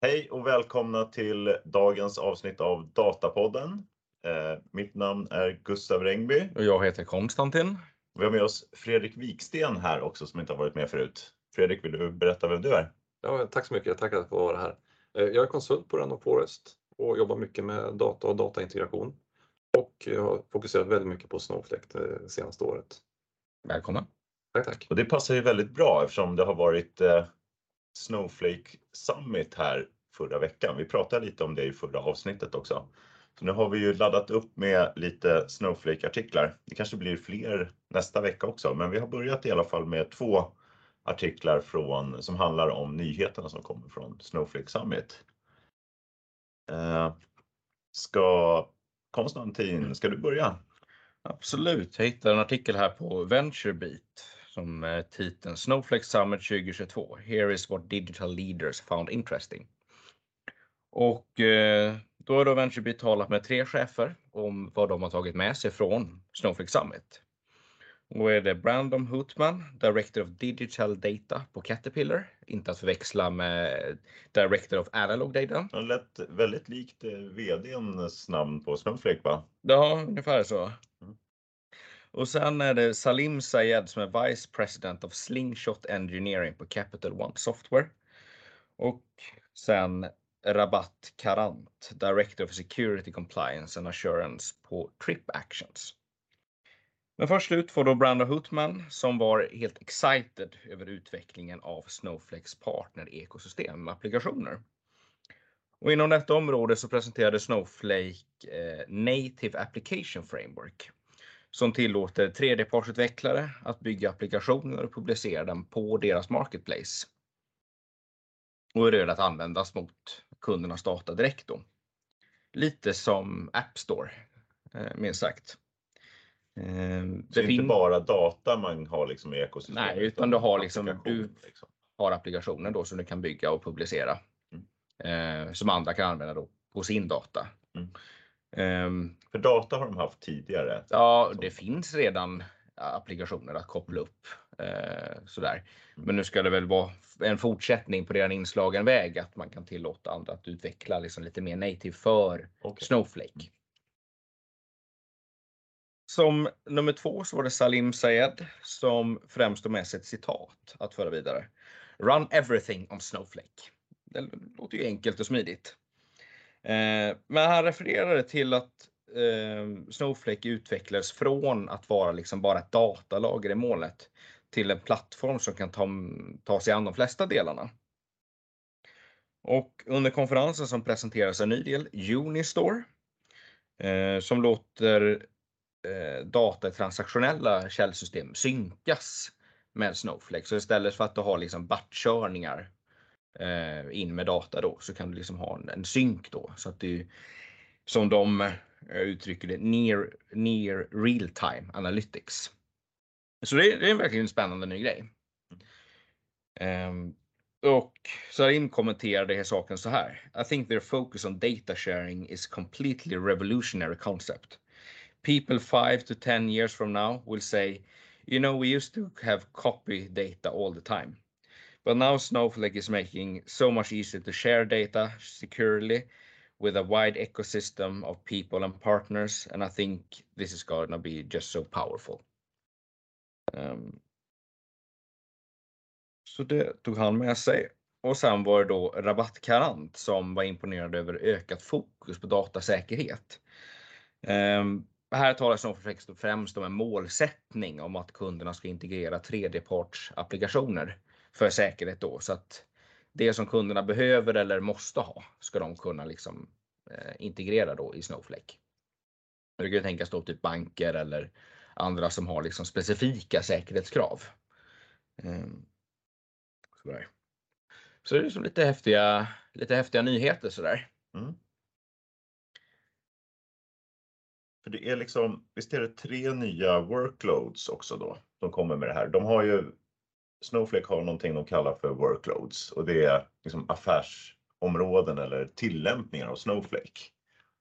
Hej och välkomna till dagens avsnitt av Datapodden. Eh, mitt namn är Gustav Rengby. Och jag heter Konstantin. Vi har med oss Fredrik Wiksten här också som inte har varit med förut. Fredrik, vill du berätta vem du är? Ja, tack så mycket, tack att få vara här. Eh, jag är konsult på Random Forest och jobbar mycket med data och dataintegration. Och jag har fokuserat väldigt mycket på Snowflake det senaste året. Välkommen. Tack, tack. Och det passar ju väldigt bra eftersom det har varit eh, Snowflake Summit här förra veckan. Vi pratade lite om det i förra avsnittet också. Så nu har vi ju laddat upp med lite Snowflake-artiklar. Det kanske blir fler nästa vecka också, men vi har börjat i alla fall med två artiklar från, som handlar om nyheterna som kommer från Snowflake Summit. Eh, ska Konstantin, ska du börja? Absolut, jag hittade en artikel här på VentureBeat som är titeln Snowflake Summit 2022. Here is what digital leaders found interesting. Och eh, då har då VentureBeat talat med tre chefer om vad de har tagit med sig från Snowflake Summit. Då är det Brandon Hootman, Director of Digital Data på Caterpillar, inte att förväxla med Director of Analog Data. Det lät väldigt likt eh, VDns namn på Snowflake va? Ja, ungefär så. Mm. Och sen är det Salim Sayed som är Vice President of Slingshot Engineering på Capital One Software. Och sen Rabat Karant, Director of Security Compliance and Assurance på Trip Actions. Men först ut får då Brando Hootman som var helt excited över utvecklingen av Snowflakes partner-ekosystem applikationer. Och inom detta område så presenterade Snowflake eh, Native Application Framework som tillåter tredjepartsutvecklare att bygga applikationer och publicera dem på deras marketplace. Och är redo att användas mot kundernas data direkt då. Lite som App Store, eh, minst sagt. Eh, Det är inte bara data man har liksom i ekosystemet? Nej, utan du har liksom, applikation, du liksom. har applikationer då som du kan bygga och publicera. Eh, som andra kan använda då på sin data. Mm. Ehm, För data har de haft tidigare. ja, Som- det finns redan applikationer att koppla upp. Eh, sådär. Mm. Men nu ska det väl vara en fortsättning på redan inslagen väg att man kan tillåta andra att utveckla liksom lite mer native för Okej. Snowflake. Som nummer två så var det Salim Sayed som främst tog med sig ett citat att föra vidare. Run everything on Snowflake. Det låter ju enkelt och smidigt. Eh, men han refererade till att eh, Snowflake utvecklades från att vara liksom bara ett datalager i molnet till en plattform som kan ta, ta sig an de flesta delarna. Och under konferensen som presenteras en ny del, Unistore, eh, som låter eh, datatransaktionella källsystem synkas med Snowflake. Så istället för att du har liksom batchkörningar Eh, in med data då så kan du liksom ha en, en synk då så att du som de eh, uttrycker det near, near real time analytics. Så det, är- det är verkligen en spännande ny grej. Um, och Sarin kommenterade här saken så här. I think their focus on data sharing is completely revolutionary concept. People five to 10 years from now will say, you know, we used to have copy data all the time. But now Snowflake is making so much easier to share data securely with a wide ecosystem of people and partners. And I think this is going to be just so powerful. Um, så det tog han med sig. Och sen var det då rabattkarant som var imponerad över ökat fokus på datasäkerhet. Um, här talas Snowflake främst om en målsättning om att kunderna ska integrera tredjepartsapplikationer för säkerhet då så att det som kunderna behöver eller måste ha ska de kunna liksom eh, integrera då i Snowflake. Det kan ju tänkas då typ banker eller andra som har liksom specifika säkerhetskrav. Ehm, sådär. Så det är liksom lite häftiga, lite häftiga nyheter sådär. Mm. För det är liksom, visst är det tre nya workloads också då som kommer med det här. De har ju, Snowflake har någonting de kallar för workloads och det är liksom affärsområden eller tillämpningar av Snowflake.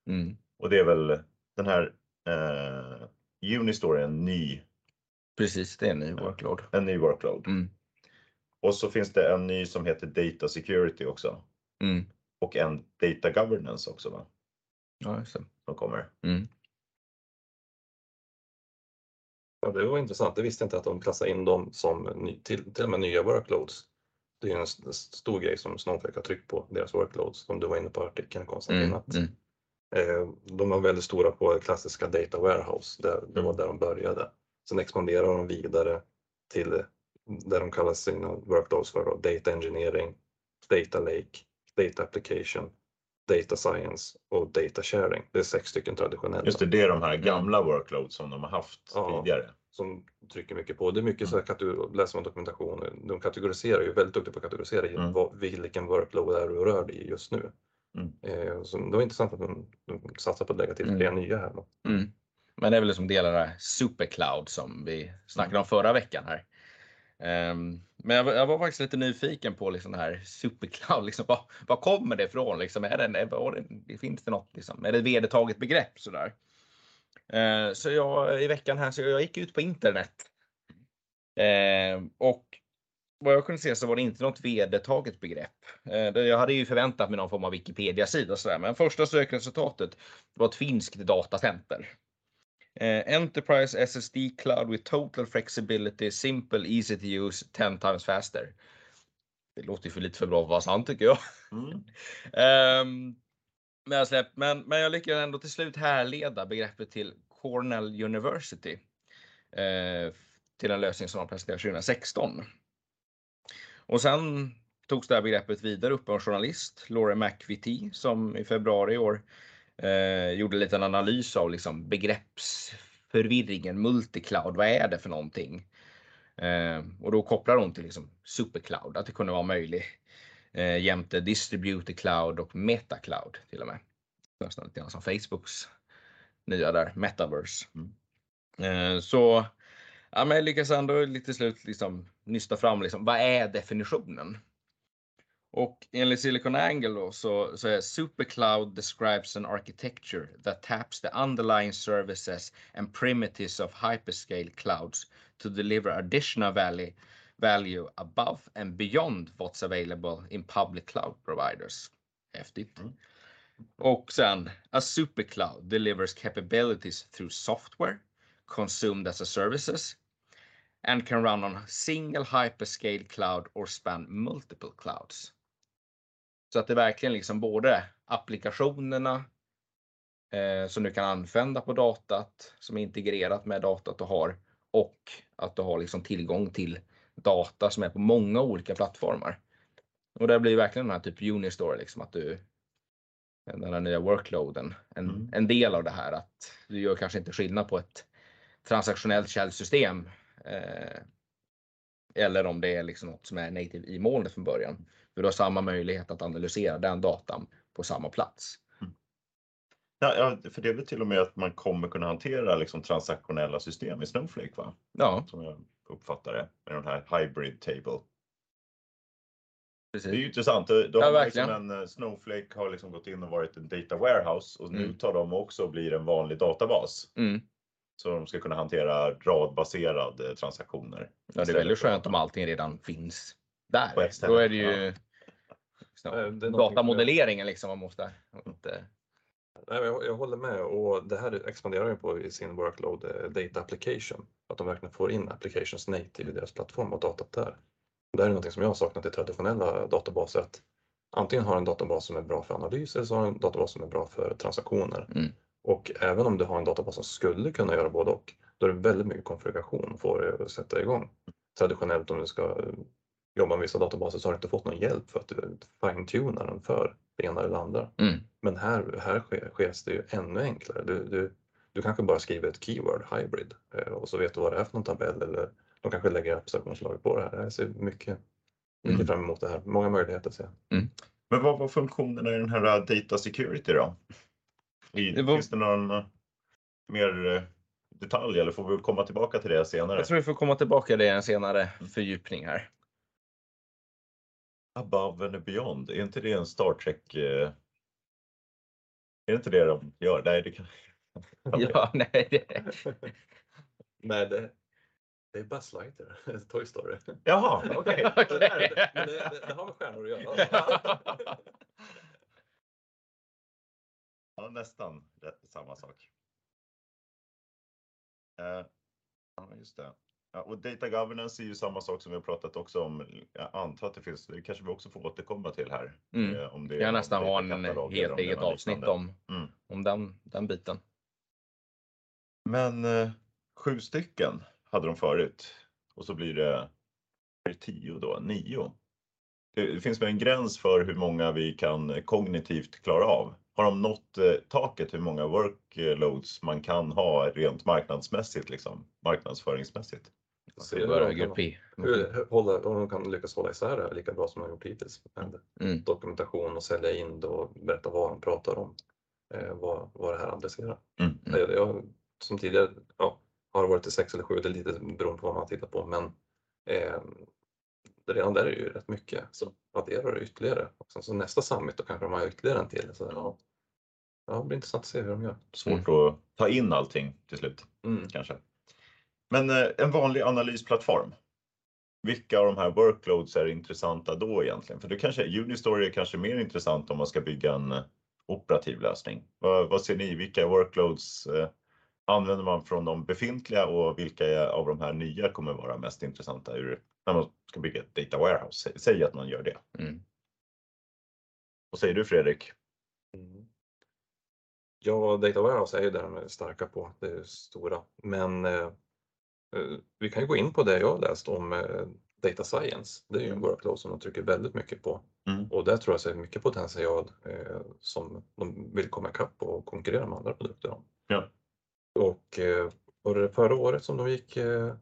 Mm. Och det är väl den här eh, Unistore är en ny, Precis, det är en ny workload. en ny workload. Mm. Och så finns det en ny som heter Data Security också. Mm. och en Data Governance också va? Ja, just det. Som kommer. Mm. Ja, det var intressant. Det visste inte att de klassar in dem som ny, till, till och med nya workloads. Det är en stor grej som Snowflake har tryckt på, deras workloads, som du var inne på artikeln Konstantin. Mm. Mm. eh, de var väldigt stora på klassiska data warehouse, där, det var Mm. där de började. Sen expanderar de vidare till där de kallar sina workloads för data engineering, data lake, data application, data science och data sharing. Det är sex stycken traditionella. Just det, det är de här gamla workloads som de har haft Ja. tidigare. som trycker mycket på. Det är mycket så här, kategor- läser man dokumentation, de kategoriserar ju väldigt duktiga på att kategorisera Mm. vad, vilken workload är du rör dig i just nu. Mm. Eh, så det var intressant att de, de satsar på att lägga till Mm. fler nya här. Då. Mm. Men det är väl som delar av supercloud som vi snackade om förra veckan här. Ehm, men jag, var- jag var faktiskt lite nyfiken på liksom det här supercloud. Liksom, vad, vad kommer det ifrån? Liksom, är det, är, det, finns det något? Liksom, är det ett vedertaget begrepp? Sådär? Eh, så jag i veckan här så jag gick ut på internet. Ehm, och vad jag kunde se så var det inte något vedertaget begrepp. Eh, Jag hade ju förväntat mig någon form av Wikipedia-sida men första sökresultatet var ett finskt datacenter. Eh, Enterprise SSD Cloud with total flexibility, simple, easy to use, 10 times faster. Det låter ju för lite för bra för att vara sant tycker jag. Mm. Ehm, men, jag släpp, men, men jag lyckades ändå till slut härleda begreppet till Cornell University. Eh, till en lösning som de presenterade 2016. Och sen togs det här begreppet vidare upp av en journalist, Laura McVitie, som i februari i år eh, gjorde en liten analys av liksom begreppsförvirringen, multicloud, vad är det för någonting? Eh, och då kopplar hon till liksom supercloud, att det kunde vara möjligt eh, jämte distributed cloud och metacloud till och med. Nästan lite grann som Facebooks nya där, metaverse. Eh, så ja, men jag lyckas ändå lite slut liksom nysta fram liksom, vad är definitionen? Och enligt Silicon Angle då, så, så är supercloud describes an architecture that taps the underlying services and primitives of hyperscale clouds to deliver additional value, value above and beyond what's available in public cloud providers. Häftigt. Mm. Och sen, a supercloud delivers capabilities through software consumed as a services and can run on a single hyperscale cloud or span multiple clouds. Så att det verkligen liksom både applikationerna eh, som du kan använda på datat som är integrerat med datat du har och att du har liksom tillgång till data som är på många olika plattformar. Och det blir verkligen den här typ Unistore, liksom att du den här nya workloaden, en, Mm. en del av det här att du gör kanske inte skillnad på ett transaktionellt källsystem eh, eller om det är liksom något som är native i molnet från början. För du har samma möjlighet att analysera den datan på samma plats. Ja, ja, för det är väl till och med att man kommer kunna hantera liksom transaktionella system i Snowflake va? Ja, Som jag uppfattar det med den här hybrid table. Det är ju precis. intressant. Då Ja, har liksom en eh, Snowflake har liksom gått in och varit en data warehouse och nu Mm. tar de också och blir en vanlig databas. Mm. Så de ska kunna hantera radbaserade transaktioner. Ja, det är väldigt skönt att- om allting redan finns där. Då är det ju ja. Eh, det är någonting datamodelleringen liksom man måste. Inte, Nej, jag, jag håller med och det här expanderar ju på i sin workload eh, data application. Att de verkligen får in applications native i deras plattform och datat där. Det här är något som jag har saknat i traditionella databaser. Att antingen har en databas som är bra för analys eller så har en databas som är bra för transaktioner. Mm. Och även om du har en databas som skulle kunna göra både och, då är det väldigt mycket konfiguration för att sätta igång. Traditionellt om du ska eh, jobba med vissa databaser så har du inte fått någon hjälp för att fine-tuna den för det ena eller det andra. mm. Men här, här sker, sker det ju ännu enklare. Du, du, du kanske bara skriver ett keyword, hybrid, eh, och så vet du vad det är för någon tabell eller de kanske lägger abstraktionslager på det här. Jag ser mycket, mycket Mm. fram emot det här. Många möjligheter ser jag. Men vad var funktionerna i den här eh, data security då? I, Det var- Finns det någon eh, mer eh, detalj eller får vi komma tillbaka till det senare? Jag tror vi får komma tillbaka till det i en senare fördjupning här. Above and beyond, är inte det en Star Trek? Eh... Är det inte det de gör? Nej, det kan... Ja, nej, det, Nej, det, det är Buzz Lightyear, Toy Story. Jaha, okej. Okej. Det, där- men det, det, det har med stjärnor att göra. Ja, nästan rätt, samma sak. Eh, ja, just det. Ja, och data governance är ju samma sak som vi har pratat också om. Jag antar att det finns, det kanske vi också får återkomma till här. Mm. Eh, om det Jag nästan ha en helt eget avsnitt om, Mm. om den, den biten. Men eh, sju stycken hade de förut och så blir det, det tio då, nio. Det, det finns väl en gräns för hur många vi kan kognitivt klara av. Har de nått eh, taket hur många workloads man kan ha rent marknadsmässigt, liksom, marknadsföringsmässigt? Se hur de kan- hur- hålla, om de kan lyckas hålla isär det här lika bra som de har gjort hittills. Med Mm. dokumentation och sälja in det och berätta vad de pratar om. Eh, vad, vad det här adresserar. Mm. Mm. Jag, som tidigare ja, har det varit i sex eller sju, det är lite beroende på vad man tittar på. Men eh, det redan där är ju rätt mycket. Så adderar det ytterligare. Och sen så nästa summit då kanske de har ytterligare en till. Så, ja, ja, det blir intressant att se hur de gör. Svårt att ta in allting till slut. Mm. kanske. Men eh, en vanlig analysplattform. Vilka av de här workloads är intressanta då egentligen? För det kanske, Unistory är kanske mer intressant om man ska bygga en eh, operativ lösning. Vad, vad ser ni? Vilka workloads eh, använder man från de befintliga och vilka av de här nya kommer vara mest intressanta ur, när man ska bygga ett data warehouse? Sä- Säg att man gör det. Mm. Vad säger du Fredrik? Mm. Ja, Data Warehouse är ju där de är starka på, det är stora. Men eh, eh, vi kan ju gå in på det jag har läst om eh, Data Science. Det är ju en workload som de trycker väldigt mycket på. Mm. Och där tror jag sig mycket potential eh, som de vill komma ikapp och konkurrera med andra produkter om. Ja. Och eh, var det förra året som de gick eh,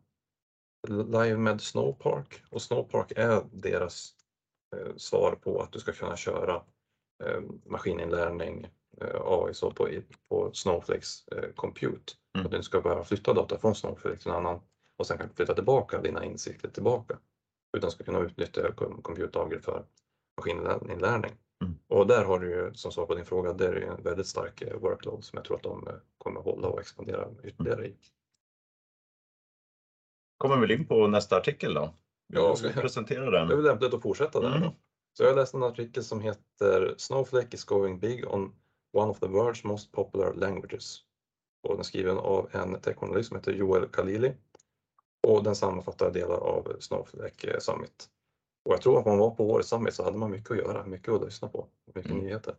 live med Snowpark och Snowpark är deras svar på att du ska kunna köra maskininlärning, AI så på, på Snowflakes eh, compute. Mm. Att du inte ska behöva flytta data från Snowflake till en annan och sen kan flytta tillbaka dina insikter tillbaka. Utan ska kunna utnyttja com- compute för maskininlärning. Mm. Och där har du ju, som svar på din fråga, det är ju en väldigt stark eh, workload som jag tror att de eh, kommer hålla och expandera ytterligare i. Kommer väl in på nästa artikel då? Ja, Jag ska presentera den. Det är väl lämpligt att fortsätta där. Mm. Så jag har läst en artikel som heter Snowflake is going big on one of the world's most popular languages. Och den är skriven av en techjournalist som heter Joel Khalili. Och den sammanfattar delar av Snowflake eh, Summit. Och jag tror att man var på årets Summit så hade man mycket att göra, mycket att lyssna på, mycket Mm. nyheter.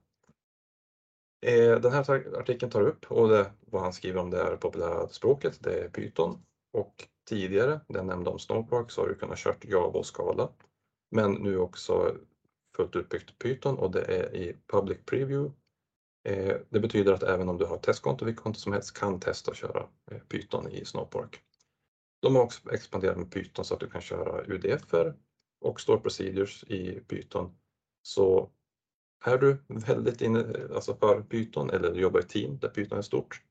Eh, Den här artikeln tar upp och det, vad han skriver om det är populära språket, det är Python. Och tidigare, den nämnde om Snowpark, så har du kunnat kört Java och Scala. Men nu också fullt utbyggt Python och det är i Public Preview. Eh, Det betyder att även om du har testkonto, vilket konto som helst, kan testa att köra eh, Python i Snowpark. De har också expanderat med Python så att du kan köra UDF-er och store procedures i Python. Så är du väldigt inne alltså för Python eller du jobbar i team där Python är stort,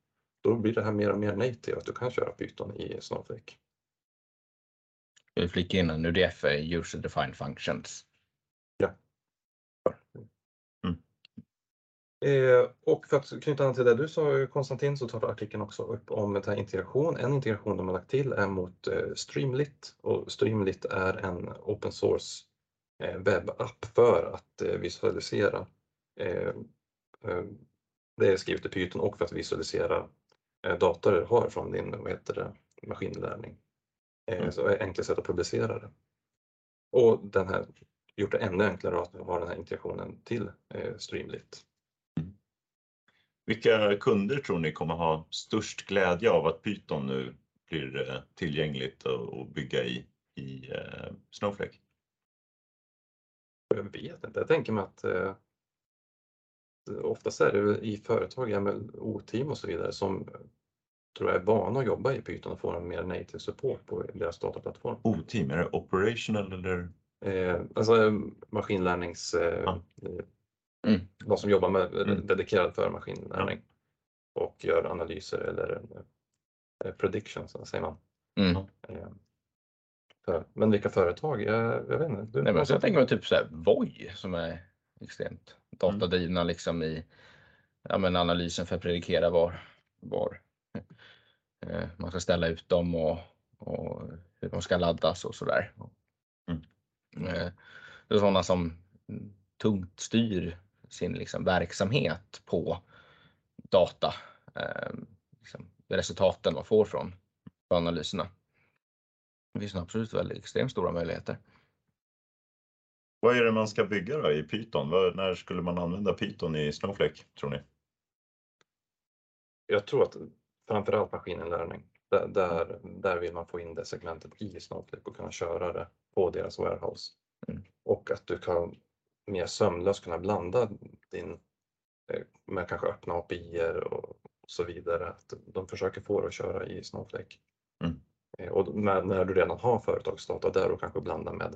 då blir det här mer och mer native att du kan köra Python i Snowflake. Jag vill flika in en UDF är User Defined Functions. Eh, och för att knyta an till det du sa Konstantin så tar artikeln också upp om den här integration. En integration de har lagt till är mot eh, Streamlit och Streamlit är en open source eh, webbapp för att eh, visualisera. Eh, eh, det är skrivet i Python och för att visualisera eh, data du har från din vad heter det, maskinlärning. Eh, Mm. Så är det enkelt sätt att publicera det. Och den här gjort det ännu enklare att ha den här integrationen till eh, Streamlit. Vilka kunder tror ni kommer ha störst glädje av att Python nu blir eh, tillgängligt att bygga i, i eh, Snowflake? Jag vet inte. Jag tänker mig att eh, oftast är det i företag, O-team och så vidare som eh, tror jag är vana att jobba i Python och får en mer native support på deras dataplattform. O-team, är det operational eller? Eh, alltså eh, maskinlärnings... Eh, Ja. Eh, Mm. De som jobbar med Mm. dedikerad för maskinlärning och gör analyser eller eh, predictions, säger man. Mm. Eh, för, men vilka företag? Jag, jag vet inte. Du, Nej, men så jag tänker mig typ så här Voi som är extremt datadrivna liksom i ja, men analysen för att predikera var, var eh, man ska ställa ut dem och, och hur de ska laddas och sådär. Mm. Eh, det är sådana som tungt styr sin liksom verksamhet på data, eh, liksom, resultaten man får från analyserna. Det finns absolut väldigt extremt stora möjligheter. Vad är det man ska bygga då i Python? När skulle man använda Python i Snowflake tror ni? Jag tror att framförallt maskininlärning. Där, där, där vill man få in det segmentet i Snowflake och kunna köra det på deras warehouse. Mm. Och att du kan mer sömlöst kunna blanda din eh, med kanske öppna API och så vidare. Att de försöker få det att köra i Snowflake. Mm. Eh, och med, när du redan har företagsdata där och kanske blanda med,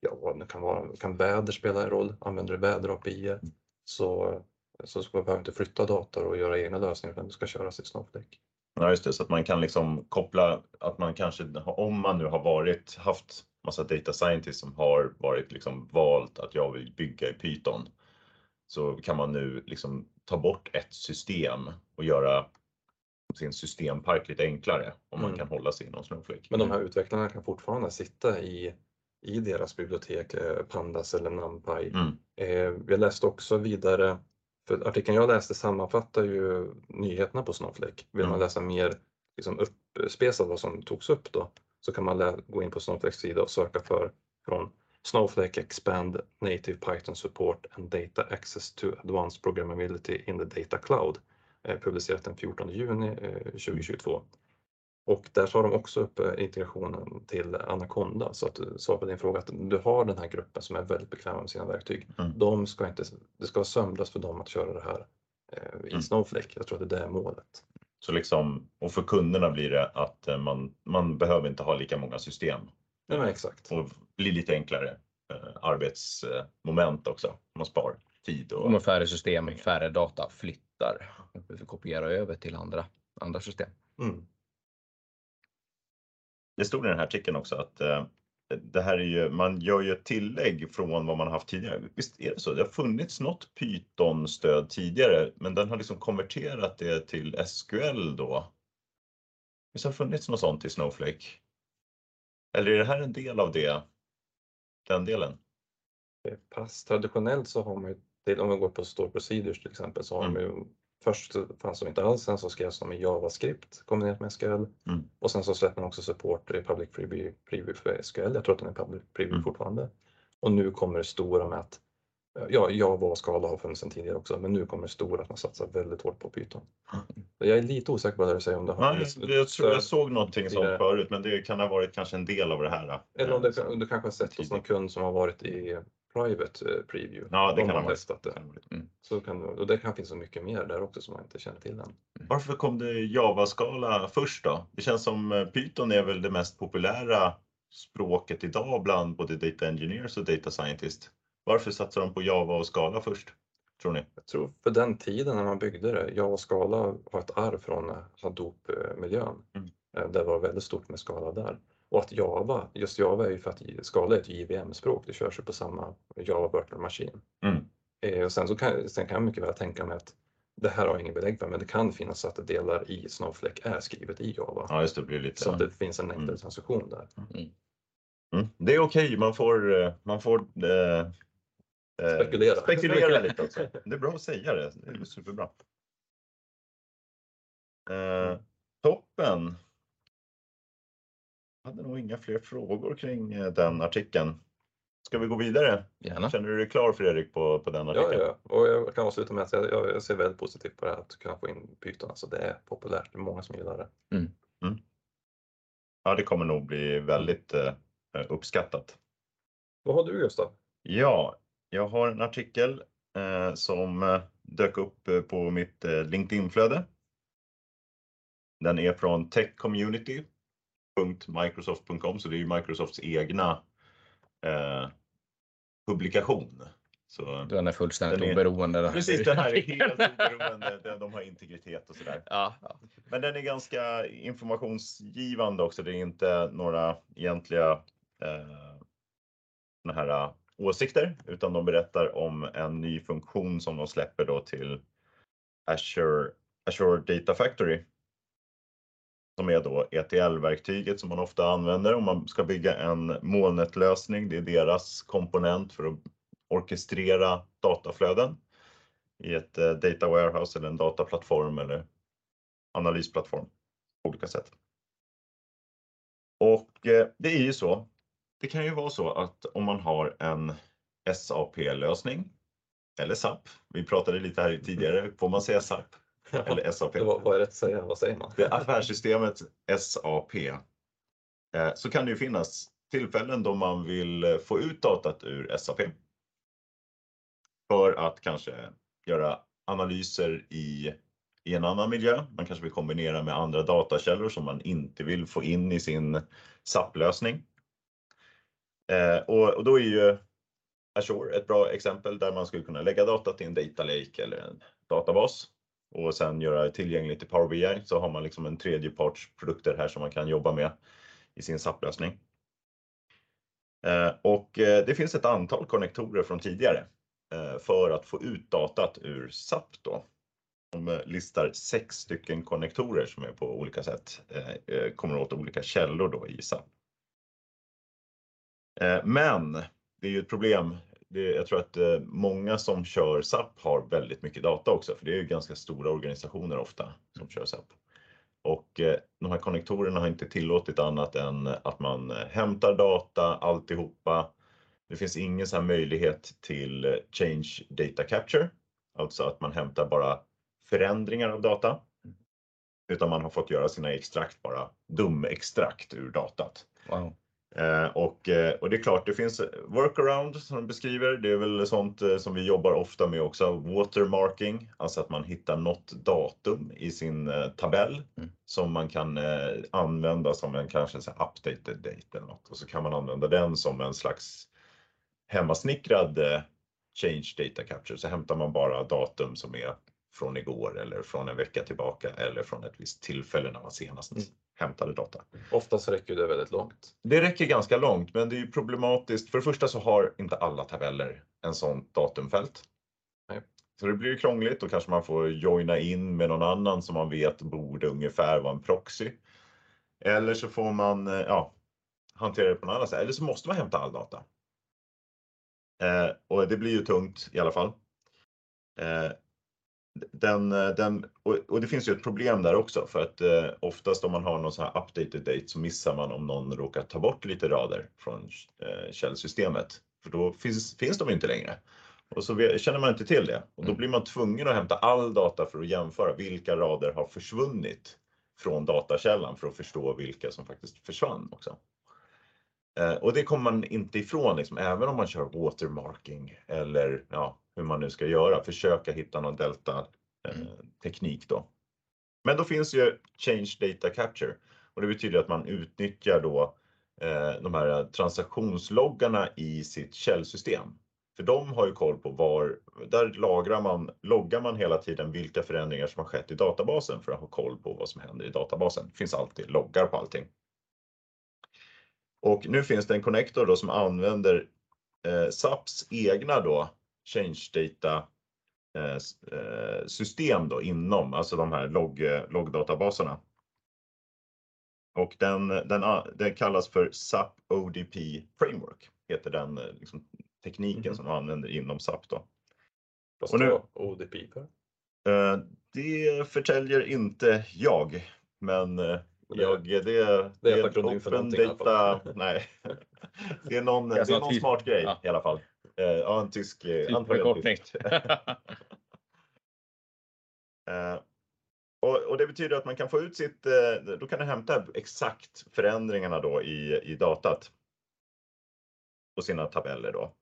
ja det kan vara, kan väder spela en roll, använder du väder-API mm. så, så ska man behöva inte flytta dator och göra egna lösningar utan det ska köras i Snowflake. Ja just det, så att man kan liksom koppla att man kanske, om man nu har varit, haft massa data scientists som har varit liksom valt att jag vill bygga i Python så kan man nu liksom ta bort ett system och göra sin systempark lite enklare om man mm. kan hålla sig inom Snowflake. Men de här utvecklarna kan fortfarande sitta i, i deras bibliotek, eh, Pandas eller NumPy. Mm. Eh, jag läste också vidare, för artikeln jag läste sammanfattar ju nyheterna på Snowflake. Vill mm. man läsa mer liksom uppspesat vad som togs upp då så kan man gå in på Snowflakes sida och söka för från Snowflake Expand Native Python Support and Data Access to Advanced Programmability in the Data Cloud eh, publicerat den 14 juni 2022. Eh, och där tar de också upp eh, integrationen till Anaconda så att svara på din fråga att du har den här gruppen som är väldigt bekväma med sina verktyg. Mm. De ska inte, det ska vara sömlöst för dem att köra det här i mm. Snowflake. Jag tror att det är målet. Så liksom, och för kunderna blir det att man, man behöver inte ha lika många system. Ja, exakt. Och blir lite enklare eh, arbetsmoment också. Man spar tid. Och, och färre system, färre data flyttar. Kopiera över till andra, andra system. Mm. Det stod i den här artikeln också att eh, det här är ju, man gör ju ett tillägg från vad man har haft tidigare. Visst är det så? Det har funnits något Python-stöd tidigare, men den har liksom konverterat det till SQL då. Visst har det funnits något sånt i Snowflake? Eller är det här en del av det? Den delen? Pass. Traditionellt så har man ju, om man går på Store Procedures till exempel, så har mm. man ju Först fanns de inte alls, sen så skrevs de i JavaScript kombinerat med SQL mm. och sen så släpper man också support i Public Preview för SQL. Jag tror att den är Public Preview mm. fortfarande. Och nu kommer det stora med att Ja, Java och Scala har funnits sedan tidigare också, men nu kommer det stora att man satsar väldigt hårt på Python. Mm. Jag är lite osäker på vad du säger om det har Nej, jag, tror jag såg någonting sånt förut, men det kan ha varit kanske en del av det här. Eller om, det, om du kanske har sett hos någon kund som har varit i private eh, preview. Ja, det De kan ha testat det. Mm. Så kan, och det kan finnas mycket mer där också som man inte känner till än. Mm. Varför kom det Java-skala först då? Det känns som eh, Python är väl det mest populära språket idag bland både data engineers och data scientists. Varför satsar de på Java och Scala först? Tror ni? Jag tror för den tiden när man byggde det, Java och Scala har ett arv från Hadoop-miljön. Mm. Eh, det var väldigt stort med Scala där. Och att Java, just Java är ju för att Scala är ett JVM-språk, det körs ju på samma Java Virtual Machine. Mm. Eh, och sen, så kan, sen kan jag mycket väl tänka mig att det här har jag ingen belägg för, men det kan finnas att delar i Snowflake är skrivet i Java. Ja, just det, blir lite... Så att det finns en enklare mm. transaktion där. Mm. Mm. Det är okej, okay. man får, eh, man får eh, spekulera. spekulera lite också. Det är bra att säga det, det är superbra. Eh, toppen! Hade nog inga fler frågor kring eh, den artikeln. Ska vi gå vidare? Gärna. Känner du dig klar Fredrik på, på den artikeln? Ja, ja, och jag kan avsluta med att jag, jag ser väldigt positivt på det här att kunna få in Python. Alltså det är populärt, det är många som gillar det. Mm. Mm. Ja, det kommer nog bli väldigt eh, uppskattat. Vad har du Gustav? Ja, jag har en artikel eh, som eh, dök upp eh, på mitt eh, LinkedIn-flöde. Den är från techcommunity.microsoft.com så det är ju Microsofts egna eh, publikation. Så den är fullständigt den är, oberoende. Precis, den här är helt oberoende. De har integritet och sådär. Ja, ja. Men den är ganska informationsgivande också. Det är inte några egentliga eh, här åsikter utan de berättar om en ny funktion som de släpper då till Azure, Azure Data Factory. Som är då ETL-verktyget som man ofta använder om man ska bygga en molnetlösning. Det är deras komponent för att orkestrera dataflöden. i ett eh, data warehouse eller en dataplattform eller analysplattform på olika sätt. Och eh, det är ju så. Det kan ju vara så att om man har en SAP-lösning eller SAP. Vi pratade lite här tidigare. Får man säga SAP? Eller SAP? vad, vad är rätt att säga? Vad säger man? Det affärssystemet SAP. Eh, så kan det ju finnas tillfällen då man vill få ut datat ur SAP. För att kanske göra analyser i, i en annan miljö. Man kanske vill kombinera med andra datakällor som man inte vill få in i sin SAP-lösning. Eh, och, och då är ju Azure ett bra exempel där man skulle kunna lägga data till en data lake eller en databas och sen göra det tillgängligt i Power BI så har man liksom en tredjepartsprodukter här som man kan jobba med i sin SAP-lösning. Eh, och eh, det finns ett antal konnektorer från tidigare eh, för att få ut datat ur SAP då. De listar sex stycken konnektorer som är på olika sätt kommer åt olika källor då i SAP. Men det är ju ett problem jag tror att eh, många som kör SAP har väldigt mycket data också, för det är ju ganska stora organisationer ofta som kör SAP. Och eh, de här konnektorerna har inte tillåtit annat än att man eh, hämtar data alltihopa. Det finns ingen så här möjlighet till eh, change data capture, alltså att man hämtar bara förändringar av data. Utan man har fått göra sina extrakt bara dum-extrakt ur datat. Wow. Eh, och, eh, och det är klart, det finns workaround som de beskriver. Det är väl sånt eh, som vi jobbar ofta med också. Watermarking, alltså att man hittar något datum i sin tabell mm. som man kan använda som en kanske så updated date eller något och så kan man använda den som en slags hemmasnickrad change data capture. Så hämtar man bara datum som är från igår eller från en vecka tillbaka eller från ett visst tillfälle när man senast mm. Hämtade data. Oftast räcker det väldigt långt. Det räcker ganska långt, men det är problematiskt. För det första så har inte alla tabeller en sånt datumfält. Nej. Så det blir krångligt och kanske man får joina in med någon annan som man vet borde ungefär vara en proxy. Eller så får man eh, ja, hantera det på något annat sätt. Eller så måste man hämta all data. Eh, och det blir ju tungt i alla fall. Eh, den, eh, den, och, det finns ju ett problem där också för att eh, oftast om man har någon sån här updated date så missar man om någon råkar ta bort lite rader från eh, källsystemet. För då finns, finns de inte längre. Och så känner man inte till det och då mm. blir man tvungen att hämta all data för att jämföra vilka rader har försvunnit från datakällan för att förstå vilka som faktiskt försvann också. Eh, och det kommer man inte ifrån, liksom, även om man kör watermarking eller ja, hur man nu ska göra, försöka hitta någon delta eh, mm. teknik då. Men då finns ju Change Data Capture och det betyder att man utnyttjar då eh, de här transaktionsloggarna i sitt källsystem. För de har ju koll på var, där lagrar man, loggar man hela tiden vilka förändringar som har skett i databasen för att ha koll på vad som händer i databasen. Det finns alltid loggar på allting. Och nu finns det en connector då som använder eh, SAPs egna då change data eh, eh, system då inom, alltså de här logg, loggdatabaserna. Och den, den, den kallas för SAP ODP Framework, heter den eh, liksom, tekniken mm. som man använder inom SAP. Då. Vad står ODP för? Det förtäljer inte jag, men jag, det, det, det är open data. Nej, det är någon, det är någon smart grej ja. i alla fall. Eh, ja, en tysk. Eh, Typförkortning. Eh, och, och, det betyder att man kan få ut sitt, då kan du hämta exakt förändringarna då i, i datat. På sina tabeller då.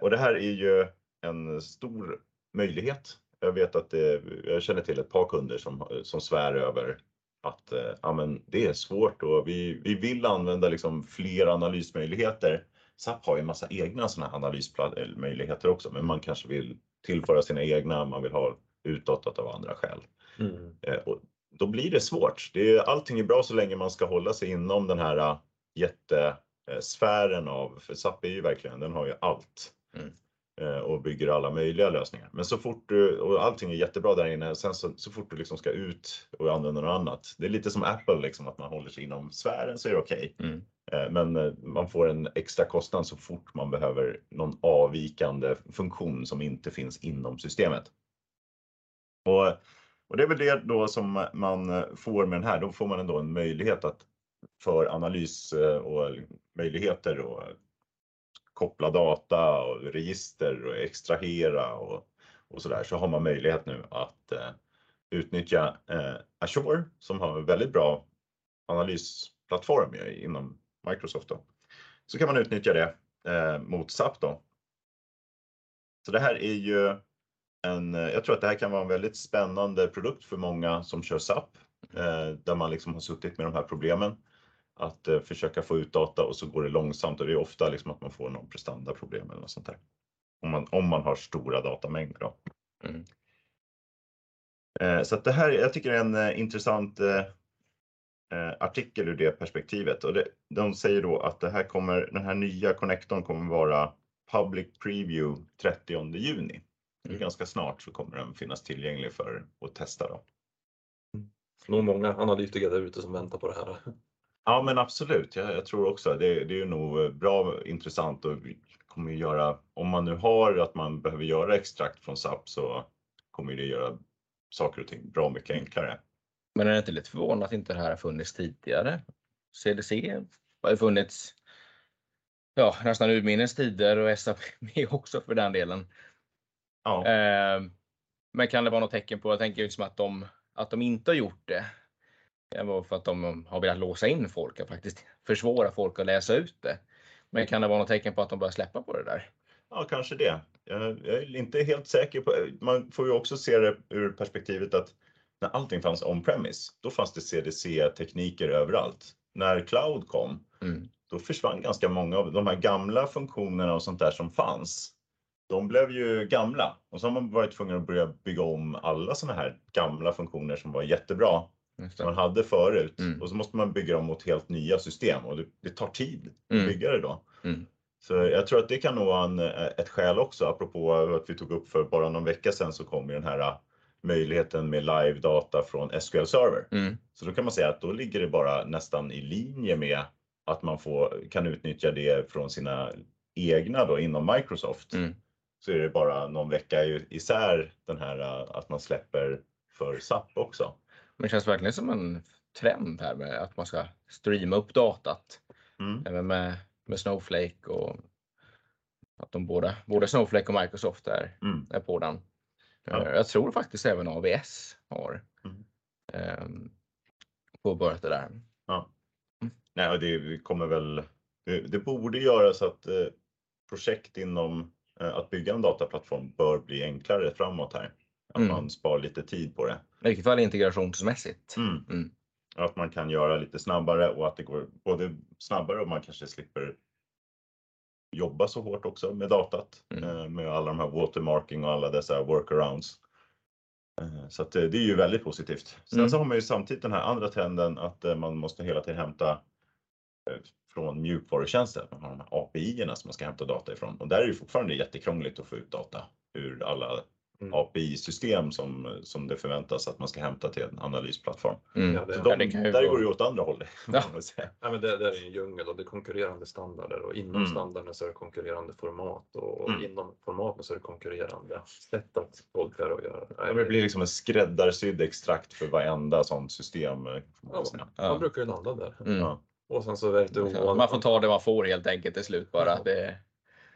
Och det här är ju en stor möjlighet. Jag vet att det, jag känner till ett par kunder som, som svär över att ja, men det är svårt och vi, vi vill använda liksom fler analysmöjligheter. SAP har ju en massa egna sådana analysmöjligheter också, men man kanske vill tillföra sina egna, man vill ha utåtat av andra skäl. Mm. Eh, och då blir det svårt. Det är, allting är bra så länge man ska hålla sig inom den här jättesfären av, för SAP är ju verkligen, den har ju allt. Mm. Eh, och bygger alla möjliga lösningar. Men så fort du, och allting är jättebra där inne, sen så, så fort du liksom ska ut och använda något annat. Det är lite som Apple, liksom, att man håller sig inom sfären så är det okej. Okay. Mm. Eh, men eh, man får en extra kostnad så fort man behöver någon avvikande funktion som inte finns inom systemet. Och, och det är väl det då som man får med den här. Då får man ändå en möjlighet att för analys och möjligheter och koppla data och register och extrahera och, och så där så har man möjlighet nu att eh, utnyttja eh, Azure som har en väldigt bra analysplattform inom Microsoft. Då. Så kan man utnyttja det eh, mot SAP då. Så det här är ju en, jag tror att det här kan vara en väldigt spännande produkt för många som kör SAP, eh, där man liksom har suttit med de här problemen att eh, försöka få ut data och så går det långsamt och det är ofta liksom att man får någon prestandaproblem eller något sånt där. Om man, om man har stora datamängder. Då. Mm. Eh, så det här, jag tycker det är en eh, intressant artikel ur det perspektivet och det, de säger då att det här kommer, den här nya connectorn kommer vara public preview 30 juni. Mm. Ganska snart så kommer den finnas tillgänglig för att testa. Då. Mm. Nog många analytiker där ute som väntar på det här. Ja men absolut, jag, jag tror också det, det är nog bra intressant och kommer göra, om man nu har att man behöver göra extrakt från SAP så kommer det göra saker och ting bra mycket enklare. Men är det inte lite förvånande att inte det här har funnits tidigare? CDC har ju funnits ja, nästan urminnes tider och SAP också för den delen. Ja. Eh, men kan det vara något tecken på, jag tänker liksom att de, att de inte har gjort det det var för att de har velat låsa in folk och faktiskt försvåra folk att läsa ut det. Men kan det vara något tecken på att de börjar släppa på det där? Ja, kanske det. Jag är inte helt säker på. Man får ju också se det ur perspektivet att när allting fanns on-premise, då fanns det CDC-tekniker överallt. När cloud kom, mm. då försvann ganska många av de här gamla funktionerna och sånt där som fanns. De blev ju gamla och så har man varit tvungen att börja bygga om alla såna här gamla funktioner som var jättebra man hade förut mm. och så måste man bygga dem mot helt nya system och det, det tar tid att mm. bygga det då. Mm. Så jag tror att det kan nog vara en, ett skäl också, apropå att vi tog upp för bara någon vecka sedan så kom ju den här äh, möjligheten med live data från SQL Server. Mm. Så då kan man säga att då ligger det bara nästan i linje med att man får, kan utnyttja det från sina egna då inom Microsoft. Mm. Så är det bara någon vecka isär den här äh, att man släpper för SAP också. Men det känns verkligen som en trend här med att man ska streama upp datat. Mm. Även med, med Snowflake och att de båda, både Snowflake och Microsoft är, mm. är på den. Ja. Eh, jag tror faktiskt även AVS har mm. eh, påbörjat det där. Ja. Mm. Nej, det kommer väl, det, borde göra så att eh, projekt inom eh, att bygga en dataplattform bör bli enklare framåt här. Att mm. man spar lite tid på det. I vilket fall integrationsmässigt. Mm. Mm. Att man kan göra lite snabbare och att det går både snabbare och man kanske slipper jobba så hårt också med datat. Mm. Eh, med alla de här watermarking och alla dessa workarounds. Eh, så att eh, det är ju väldigt positivt. Sen mm. så har man ju samtidigt den här andra trenden att man måste hela tiden hämta från mjukvarutjänster. Man har de här API-erna som man ska hämta data ifrån och där är det fortfarande jättekrångligt att få ut data ur alla mm. API-system som, som det förväntas att man ska hämta till en analysplattform. Mm. Ja, det, de, ja, där går det ju åt andra hållet. Ja. ja, men det, det är en djungel och det är konkurrerande standarder och inom mm. standarden så är det konkurrerande format och mm. inom formaten så är det konkurrerande sätt att tolka det och göra. Ja, det blir liksom en skräddarsydd extrakt för varenda sånt system. Man, ja, man brukar ju landa där. Mm. Och sen så vet du, man får ta det man får helt enkelt till slut bara. Det,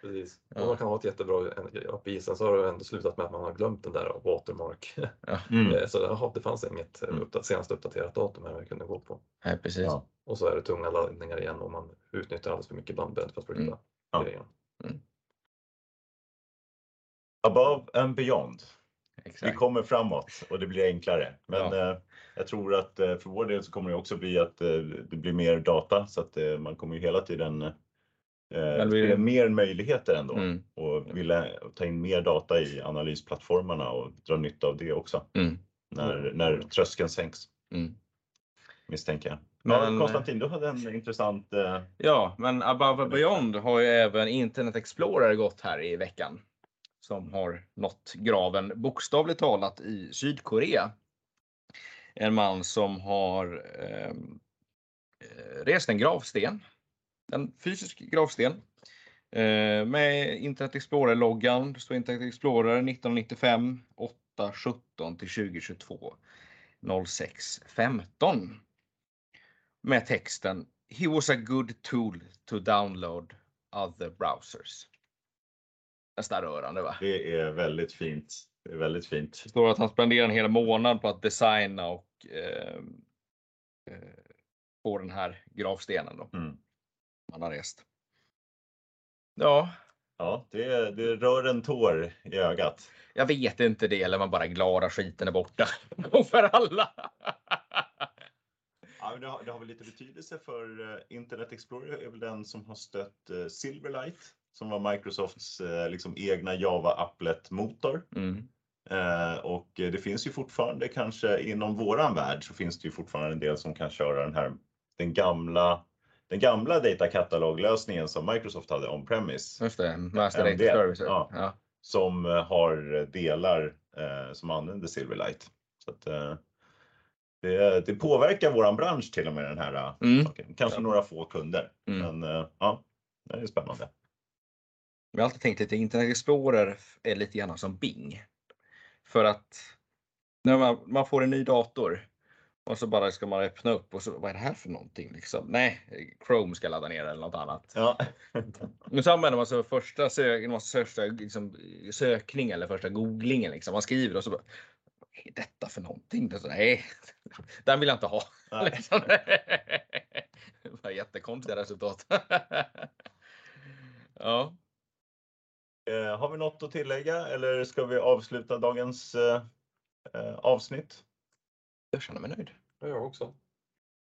Precis. Ja. Man kan ha ett jättebra API, sen så har det ändå slutat med att man har glömt den där watermark. Ja. Mm. Eh, så aha, det fanns inget eh, mm. senast uppdaterat datum här vi kunde gå på. Nej, precis. Ja. Och så är det tunga laddningar igen och man utnyttjar alldeles för mycket bandbredd för att flytta mm. ja. grejen. Mm. Above and beyond. Exakt. Vi kommer framåt och det blir enklare. Men ja. eh, jag tror att eh, för vår del så kommer det också bli att eh, det blir mer data så att eh, man kommer ju hela tiden Eh, vi... mer möjligheter ändå mm. och vilja ta in mer data i analysplattformarna och dra nytta av det också. Mm. När, när tröskeln sänks. Mm. Misstänker jag. Men, ja, Konstantin, du hade en intressant... Eh... Ja, men Above and Beyond har ju även Internet Explorer gått här i veckan. Som har nått graven bokstavligt talat i Sydkorea. En man som har ehm, eh, rest en gravsten en fysisk gravsten eh, med Internet Explorer-loggan. Det står Internet Explorer 1995 8 17 till 2022 06 15. Med texten He was a good tool to download other browsers. Nästan rörande va? Det är väldigt fint. Det är väldigt fint. Det står att han spenderar en hel månad på att designa och eh, eh, få den här gravstenen då. Mm. Han har rest. Ja, Ja, det, det rör en tår i ögat. jag vet inte det eller man bara är glad att skiten är borta. För alla. Ja, men det, har, det har väl lite betydelse för eh, Internet Explorer är väl den som har stött eh, Silverlight som var Microsofts eh, liksom egna Java Applet-motor. Mm. Eh, och det finns ju fortfarande kanske inom våran värld så finns det ju fortfarande en del som kan köra den här den gamla den gamla data catalog-lösningen som Microsoft hade on-premise Just det, Master MDM, Data Service. ja. Ja. som eh, har delar eh, som använder Silverlight. Så att, eh, det, det påverkar våran bransch till och med den här eh, Mm. saken. Kanske Ja. några få kunder, Mm. men eh, ja, det är spännande. Jag har alltid tänkt lite Internet Explorer är lite grann som Bing. För att när man, man får en ny dator och så bara ska man öppna upp och så vad är det här för någonting liksom? Nej, Chrome ska ladda ner eller något annat. Ja. Men så använder man så första, man första liksom, sökning eller första googlingen. Liksom. Man skriver och så bara, vad är detta för någonting? Det så, Nej, den vill jag inte ha. Nej. Liksom. Det var jättekonstiga resultat. ja. Eh, har vi något att tillägga eller ska vi avsluta dagens eh, eh, avsnitt? Jag känner mig nöjd. Det gör jag också.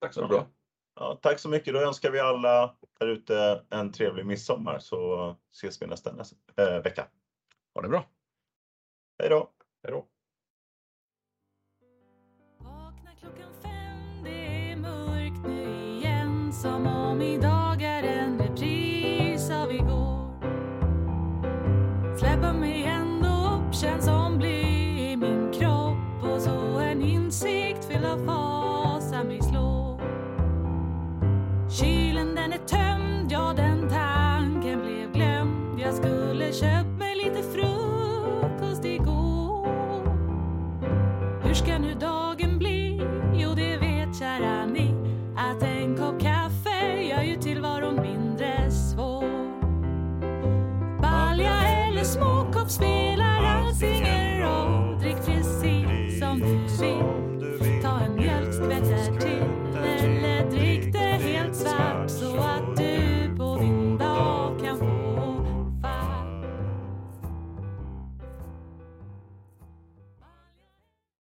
Tack så mycket. Ja, tack så mycket. Då önskar vi alla där ute en trevlig midsommar så ses vi nästa, nästa eh, vecka. Ha det bra. Hej då! Hej då.